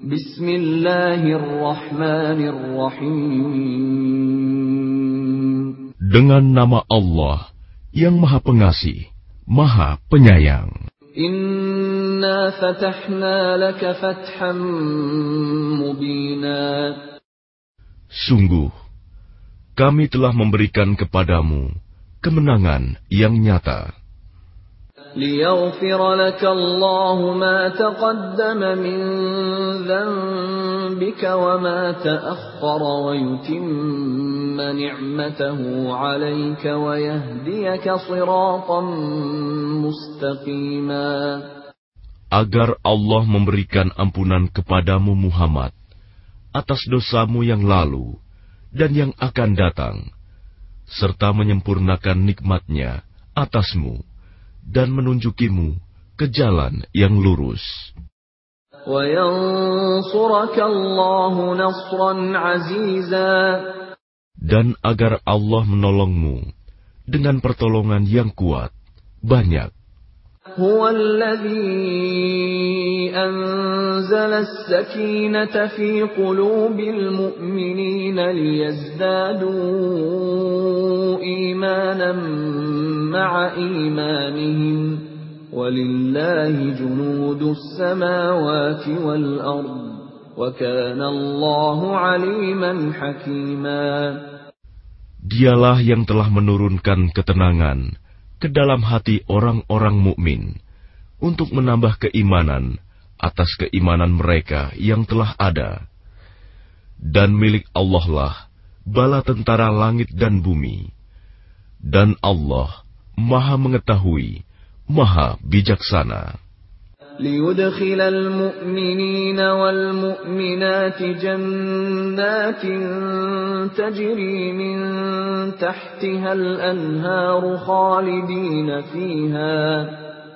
Bismillahirrahmanirrahim. Dengan nama Allah yang Maha Pengasih, Maha Penyayang. Inna fatahna laka fatham mubina. Sungguh, kami telah memberikan kepadamu kemenangan yang nyata. ليغفر لك الله ما تقدم من ذنبك وما تأخر ويتم نعمته عليك ويهديك صراطا مستقيما Agar Allah memberikan ampunan kepadamu Muhammad atas dosamu yang lalu dan yang akan datang, serta menyempurnakan nikmatnya atasmu dan menunjukimu ke jalan yang lurus. Dan agar Allah menolongmu dengan pertolongan yang kuat, banyak. هو الذي أنزل السكينة في قلوب المؤمنين ليزدادوا إيمانا مع إيمانهم ولله جنود السماوات والأرض وكان الله عليما حكيما Dialah yang telah menurunkan ketenangan ke dalam hati orang-orang mukmin untuk menambah keimanan atas keimanan mereka yang telah ada. Dan milik Allah lah bala tentara langit dan bumi. Dan Allah Maha mengetahui, Maha bijaksana. ليدخل المؤمنين والمؤمنات جنات تجري من تحتها الأنهار خالدين فيها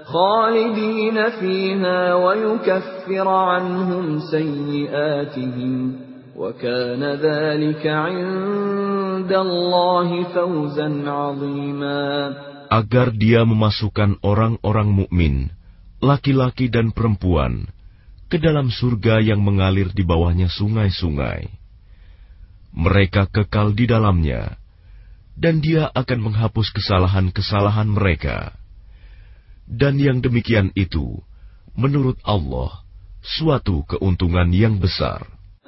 خالدين فيها ويكفر عنهم سيئاتهم. وكان ذلك عند الله فوزا عظيما. Agar dia memasukkan orang-orang mukmin laki-laki dan perempuan ke dalam surga yang mengalir di bawahnya sungai-sungai. Mereka kekal di dalamnya, dan Dia akan menghapus kesalahan-kesalahan mereka. Dan yang demikian itu, menurut Allah, suatu keuntungan yang besar.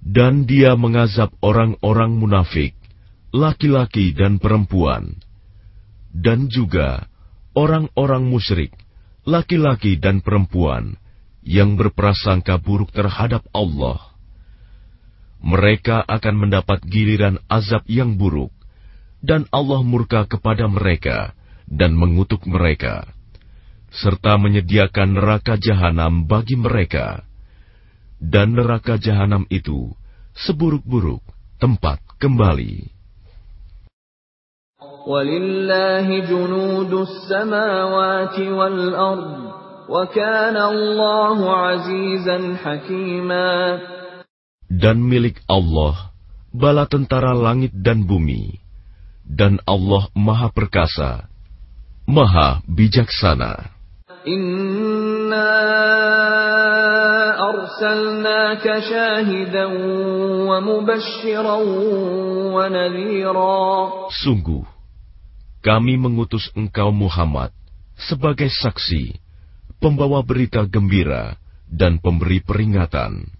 Dan dia mengazab orang-orang munafik, laki-laki dan perempuan, dan juga orang-orang musyrik, laki-laki dan perempuan, yang berprasangka buruk terhadap Allah. Mereka akan mendapat giliran azab yang buruk, dan Allah murka kepada mereka dan mengutuk mereka, serta menyediakan neraka jahanam bagi mereka. Dan neraka jahanam itu seburuk-buruk tempat kembali. Dan milik Allah bala tentara langit dan bumi, dan Allah Maha Perkasa, Maha Bijaksana. Inna arsalnaka syahidan wa mubashiran wa nadhira. Sungguh, kami mengutus engkau Muhammad sebagai saksi, pembawa berita gembira dan pemberi peringatan.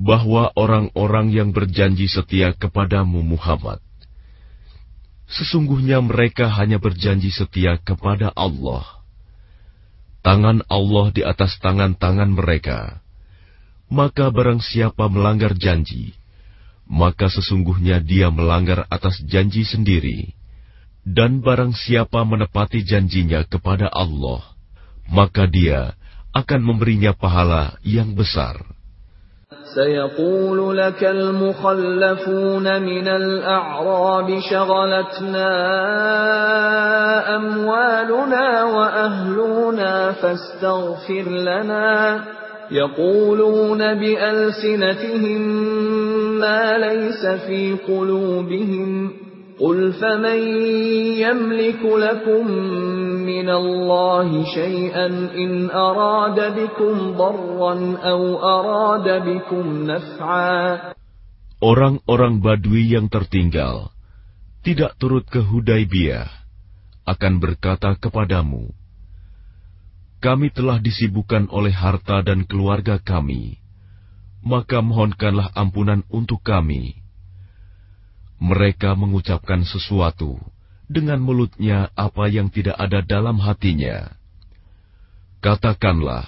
bahwa orang-orang yang berjanji setia kepadamu Muhammad, sesungguhnya mereka hanya berjanji setia kepada Allah. Tangan Allah di atas tangan-tangan mereka. Maka barang siapa melanggar janji, maka sesungguhnya dia melanggar atas janji sendiri. Dan barang siapa menepati janjinya kepada Allah, maka dia akan memberinya pahala yang besar. سيقول لك المخلفون من الأعراب شغلتنا أموالنا وأهلنا فاستغفر لنا. يقولون بألسنتهم ما ليس في قلوبهم. قل فمن يملك لكم من الله شيئا إن أراد بكم ضرا أو أراد بكم نفعا Orang-orang Badui yang tertinggal tidak turut ke Hudaibiyah akan berkata kepadamu, Kami telah disibukkan oleh harta dan keluarga kami, maka mohonkanlah ampunan untuk kami. Mereka mengucapkan sesuatu dengan mulutnya apa yang tidak ada dalam hatinya. Katakanlah,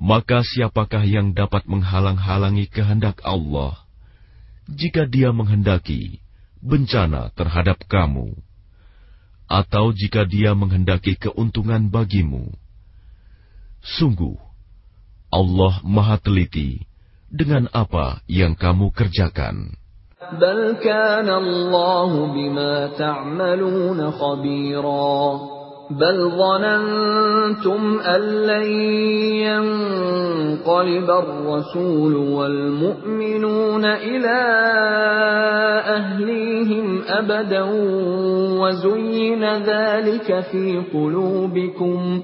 maka siapakah yang dapat menghalang-halangi kehendak Allah jika Dia menghendaki bencana terhadap kamu, atau jika Dia menghendaki keuntungan bagimu? Sungguh, Allah Maha Teliti dengan apa yang kamu kerjakan. بل كان الله بما تعملون خبيرا بل ظننتم أن لن ينقلب الرسول والمؤمنون إلى أهليهم أبدا وزين ذلك في قلوبكم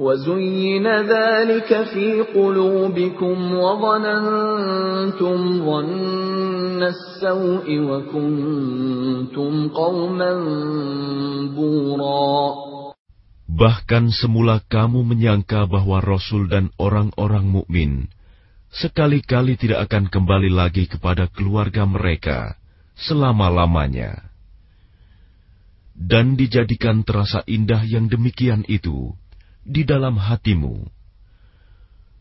وزين ذلك في قلوبكم وظننتم ظن السوء وكنتم قوما بورا Bahkan semula kamu menyangka bahwa Rasul dan orang-orang mukmin sekali-kali tidak akan kembali lagi kepada keluarga mereka selama-lamanya. Dan dijadikan terasa indah yang demikian itu di dalam hatimu.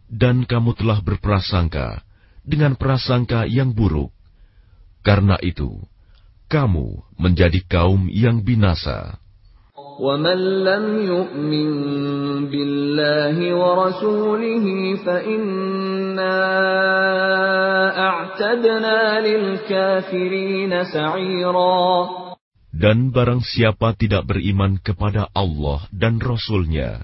Dan kamu telah berprasangka dengan prasangka yang buruk. Karena itu, kamu menjadi kaum yang binasa. ومن لم يؤمن بالله ورسوله فإنا أعتدنا للكافرين سعيرا Dan barang siapa tidak beriman kepada Allah dan Rasul-Nya,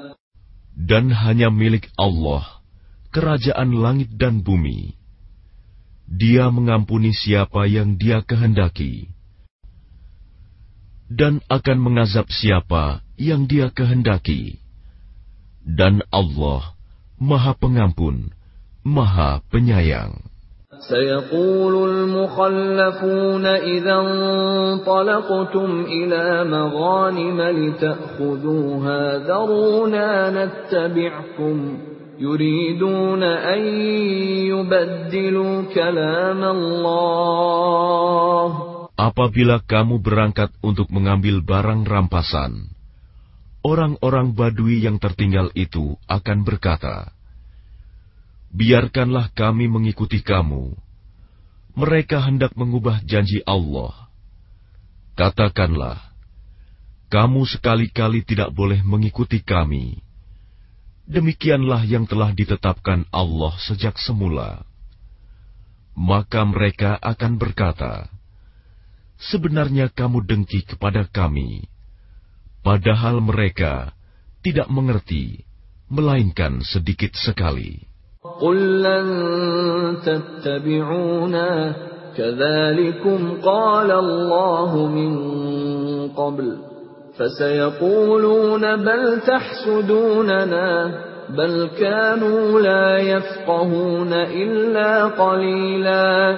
Dan hanya milik Allah, kerajaan langit dan bumi. Dia mengampuni siapa yang dia kehendaki dan akan mengazab siapa yang Dia kehendaki. Dan Allah Maha Pengampun, Maha Penyayang. سيقول المخلفون إذا انطلقتم إلى مغانم لتأخذوها ذرونا نتبعكم يريدون أن يبدلوا كلام الله Apabila kamu berangkat untuk mengambil barang rampasan, orang-orang Badui yang tertinggal itu akan berkata, biarkanlah kami mengikuti kamu. Mereka hendak mengubah janji Allah. Katakanlah, kamu sekali-kali tidak boleh mengikuti kami. Demikianlah yang telah ditetapkan Allah sejak semula. Maka mereka akan berkata, Sebenarnya kamu dengki kepada kami, padahal mereka tidak mengerti, melainkan sedikit sekali. قل لن تتبعونا كذلكم قال الله من قبل فسيقولون بل تحسدوننا بل كانوا لا يفقهون إلا قليلاً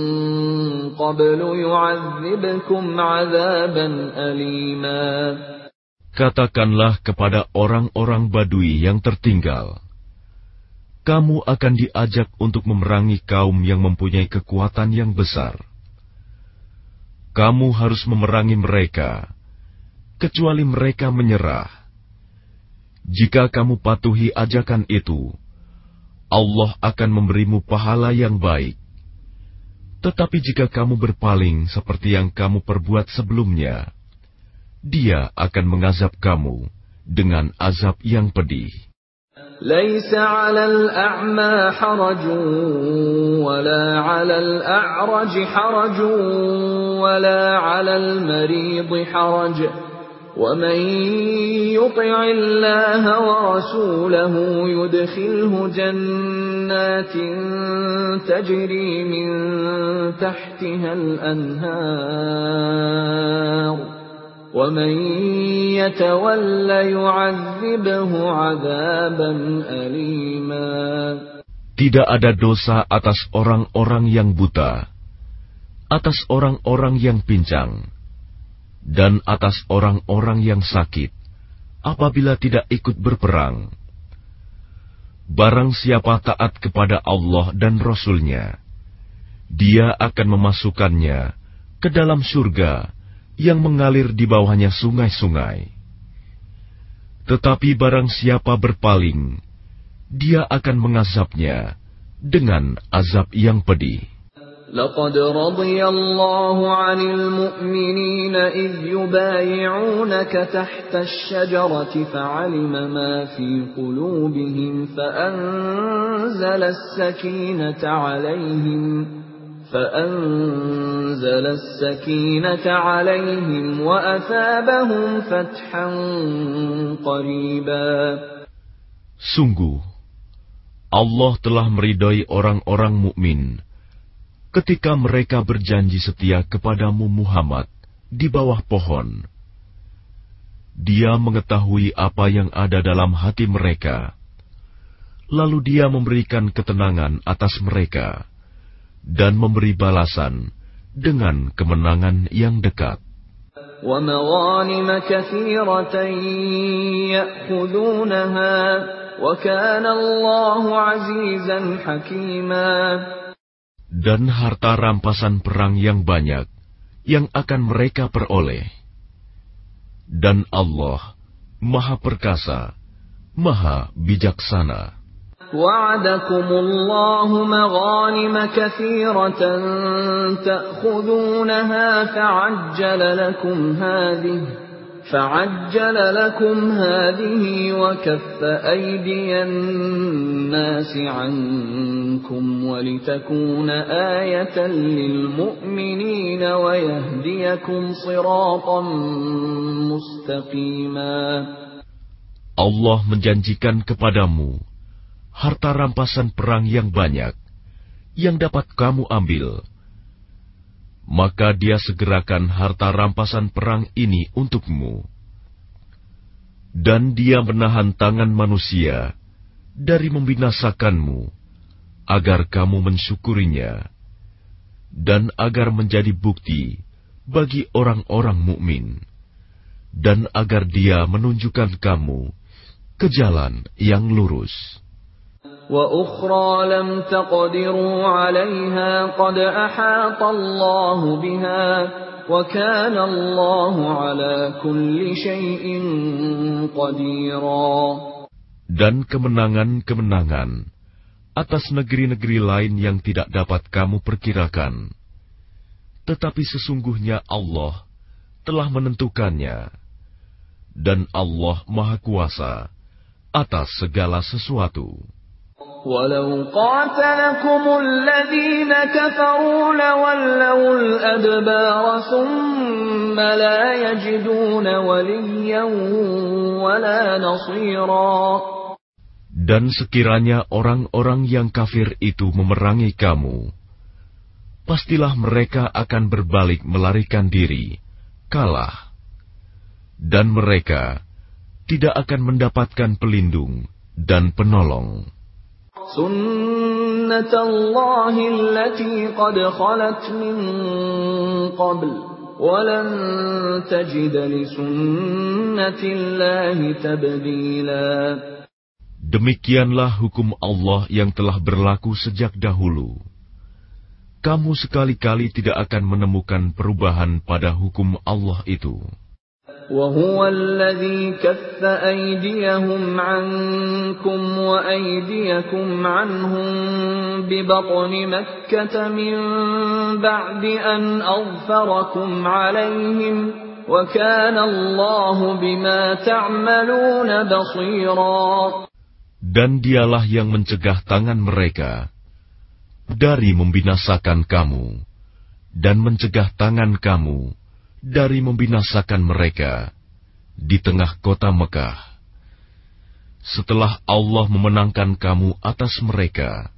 Katakanlah kepada orang-orang Badui yang tertinggal, kamu akan diajak untuk memerangi kaum yang mempunyai kekuatan yang besar. Kamu harus memerangi mereka, kecuali mereka menyerah. Jika kamu patuhi ajakan itu, Allah akan memberimu pahala yang baik. Tetapi jika kamu berpaling seperti yang kamu perbuat sebelumnya, dia akan mengazab kamu dengan azab yang pedih. ليس على الأعمى حرج ولا على الأعرج حرج ولا على المريض حرج ومن يطع الله ورسوله يدخله جنات تجري من تحتها الأنهار ومن يتول يعذبه عذابا أليما Tidak ada dosa atas orang-orang yang buta, atas orang-orang yang pincang, dan atas orang-orang yang sakit apabila tidak ikut berperang. Barang siapa taat kepada Allah dan Rasul-Nya, dia akan memasukkannya ke dalam surga yang mengalir di bawahnya sungai-sungai. Tetapi barang siapa berpaling, dia akan mengazabnya dengan azab yang pedih. لقد رضي الله عن المؤمنين إذ يبايعونك تحت الشجرة فعلم ما في قلوبهم فأنزل السكينة عليهم فأنزل السكينة عليهم وأثابهم فتحا قريبا. Sungguh, Allah telah meridai orang-orang mukmin ketika mereka berjanji setia kepadamu Muhammad di bawah pohon. Dia mengetahui apa yang ada dalam hati mereka. Lalu dia memberikan ketenangan atas mereka dan memberi balasan dengan kemenangan yang dekat. وَمَغَانِمَ كَثِيرَةً يَأْخُذُونَهَا وَكَانَ اللَّهُ عَزِيزًا حَكِيمًا dan harta rampasan perang yang banyak yang akan mereka peroleh. Dan Allah Maha Perkasa, Maha Bijaksana. وعدكم الله مغانم كثيرة تأخذونها فعجل لكم هذه فعجل لكم هذه وكف أيدي الناس عنكم ولتكون آية للمؤمنين ويهديكم صراطا مستقيما Allah menjanjikan kepadamu harta rampasan perang yang banyak yang dapat kamu ambil maka dia segerakan harta rampasan perang ini untukmu. Dan dia menahan tangan manusia dari membinasakanmu agar kamu mensyukurinya, dan agar menjadi bukti bagi orang-orang mukmin, dan agar Dia menunjukkan kamu ke jalan yang lurus. وأخرى لم تقدروا عليها قد أحاط الله بها وكان الله على كل شيء قديرا Dan kemenangan-kemenangan atas negeri-negeri lain yang tidak dapat kamu perkirakan. Tetapi sesungguhnya Allah telah menentukannya. Dan Allah Maha Kuasa atas segala sesuatu. ولو قاتلكم الذين كفروا لولوا الأدبار ثم لا يجدون وليا ولا نصيرا Dan sekiranya orang-orang yang kafir itu memerangi kamu, pastilah mereka akan berbalik melarikan diri, kalah. Dan mereka tidak akan mendapatkan pelindung dan penolong. سنة الله التي قد خلت من قبل ولن تجد لسنة الله تبديلا Demikianlah hukum Allah yang telah berlaku sejak dahulu. Kamu sekali-kali tidak akan menemukan perubahan pada hukum Allah itu. وهو الذي كف أيديهم عنكم وأيديكم عنهم ببطن مكة من بعد أن أظفركم عليهم وكان الله بما تعملون بصيرا Dan dialah yang mencegah tangan mereka dari membinasakan kamu dan mencegah tangan kamu dari membinasakan mereka di tengah kota Mekah. Setelah Allah memenangkan kamu atas mereka,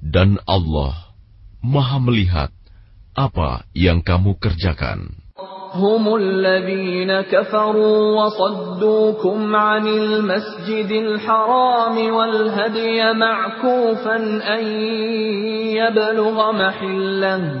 dan Allah Maha Melihat apa yang kamu kerjakan. هم الذين كفروا وصدوكم عن المسجد الحرام والهدي معكوفا أن يبلغ محله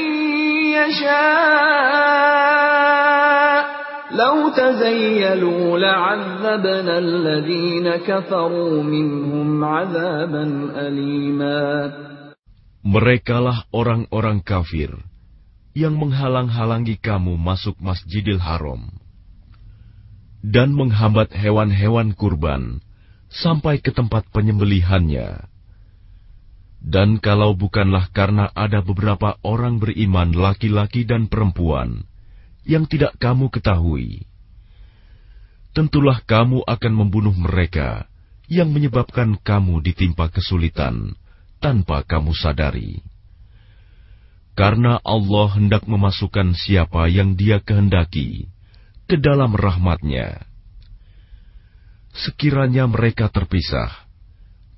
يشاء لو تزيلوا لعذبنا الذين كفروا منهم عذابا أليما Merekalah orang-orang kafir yang menghalang-halangi kamu masuk Masjidil Haram dan menghambat hewan-hewan kurban sampai ke tempat penyembelihannya. Dan kalau bukanlah karena ada beberapa orang beriman laki-laki dan perempuan yang tidak kamu ketahui, tentulah kamu akan membunuh mereka yang menyebabkan kamu ditimpa kesulitan tanpa kamu sadari. Karena Allah hendak memasukkan siapa yang dia kehendaki ke dalam rahmatnya. Sekiranya mereka terpisah,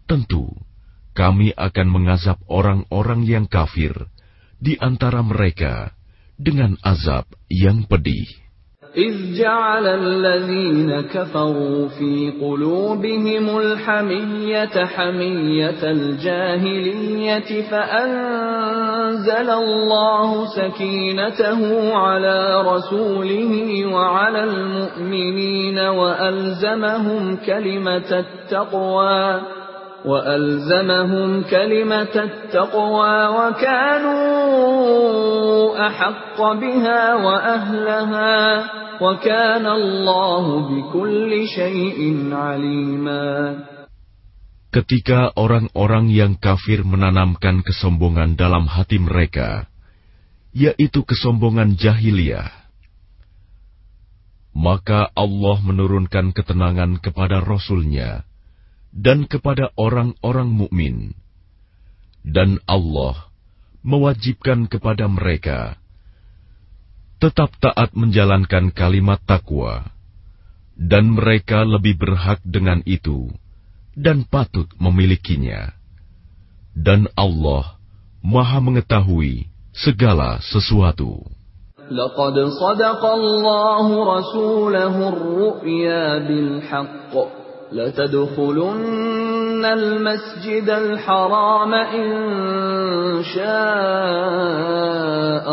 tentu kami akan mengazab orang-orang yang kafir di antara mereka dengan azab yang pedih. إذ جعل الذين كفروا في قلوبهم الحمية حمية الجاهلية فأنزل الله سكينته على رسوله وعلى المؤمنين وألزمهم كلمة التقوى وألزمهم كلمة التقوى وكانوا أحق بها وأهلها وكان الله بكل شيء عليما Ketika orang-orang yang kafir menanamkan kesombongan dalam hati mereka, yaitu kesombongan jahiliyah, maka Allah menurunkan ketenangan kepada Rasul-Nya dan kepada orang-orang mukmin, Dan Allah mewajibkan kepada mereka tetap taat menjalankan kalimat takwa, dan mereka lebih berhak dengan itu dan patut memilikinya. Dan Allah Maha Mengetahui segala sesuatu. لقد صدق الله رسوله الرؤيا بالحق لتدخلن المسجد الحرام إن شاء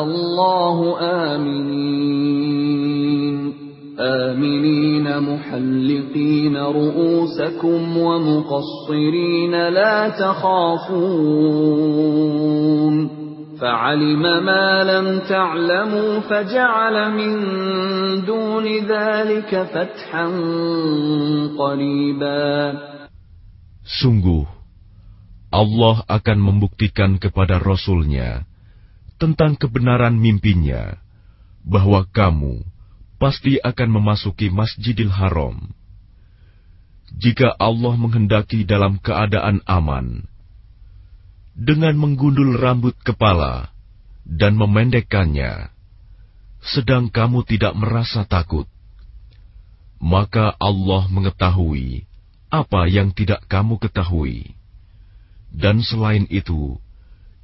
الله آمنين. آمنين محلقين رؤوسكم ومقصرين لا تخافون. فعلم ما لم تعلموا فجعل من دون ذلك فتحا قريبا Sungguh, Allah akan membuktikan kepada Rasul-Nya tentang kebenaran mimpinya bahwa kamu pasti akan memasuki Masjidil Haram. Jika Allah menghendaki dalam keadaan aman, dengan menggundul rambut kepala dan memendekkannya, sedang kamu tidak merasa takut, maka Allah mengetahui apa yang tidak kamu ketahui, dan selain itu,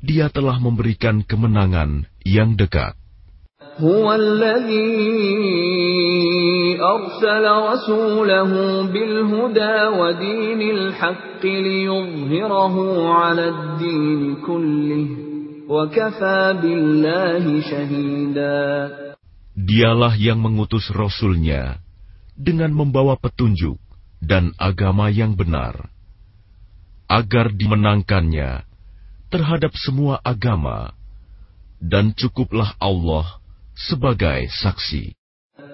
Dia telah memberikan kemenangan yang dekat. هو الذي أرسل رسوله بالهدى ودين الحق ليظهره على الدين كله وكفى بالله شهيدا Dialah yang mengutus Rasul-Nya dengan membawa petunjuk dan agama yang benar, agar dimenangkannya terhadap semua agama, dan cukuplah Allah sebagai saksi.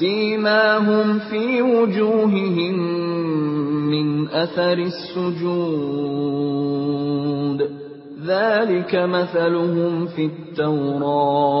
سيماهم في وجوههم من أثر السجود. ذلك مثلهم في التوراة.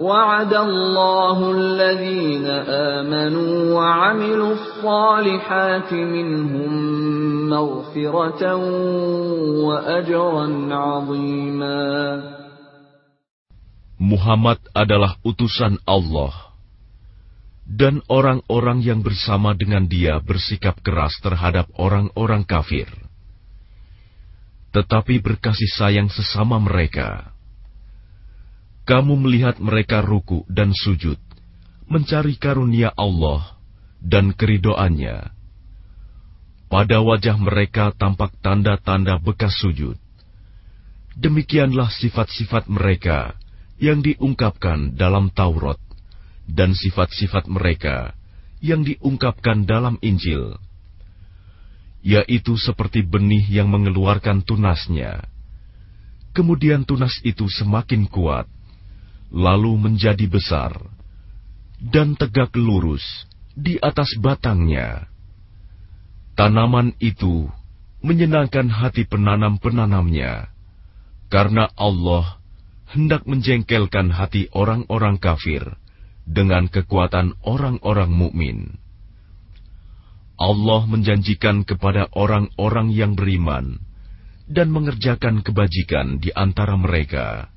وعد الله الذين آمنوا وعملوا الصالحات منهم مغفرة وأجرا عظيما Muhammad adalah utusan Allah, dan orang-orang yang bersama dengan dia bersikap keras terhadap orang-orang kafir, tetapi berkasih sayang sesama mereka. Kamu melihat mereka ruku dan sujud, mencari karunia Allah dan keridoannya. Pada wajah mereka tampak tanda-tanda bekas sujud. Demikianlah sifat-sifat mereka yang diungkapkan dalam Taurat dan sifat-sifat mereka yang diungkapkan dalam Injil, yaitu seperti benih yang mengeluarkan tunasnya. Kemudian tunas itu semakin kuat, lalu menjadi besar dan tegak lurus di atas batangnya. Tanaman itu menyenangkan hati penanam-penanamnya, karena Allah hendak menjengkelkan hati orang-orang kafir dengan kekuatan orang-orang mukmin. Allah menjanjikan kepada orang-orang yang beriman dan mengerjakan kebajikan di antara mereka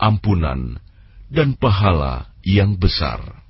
ampunan dan pahala yang besar.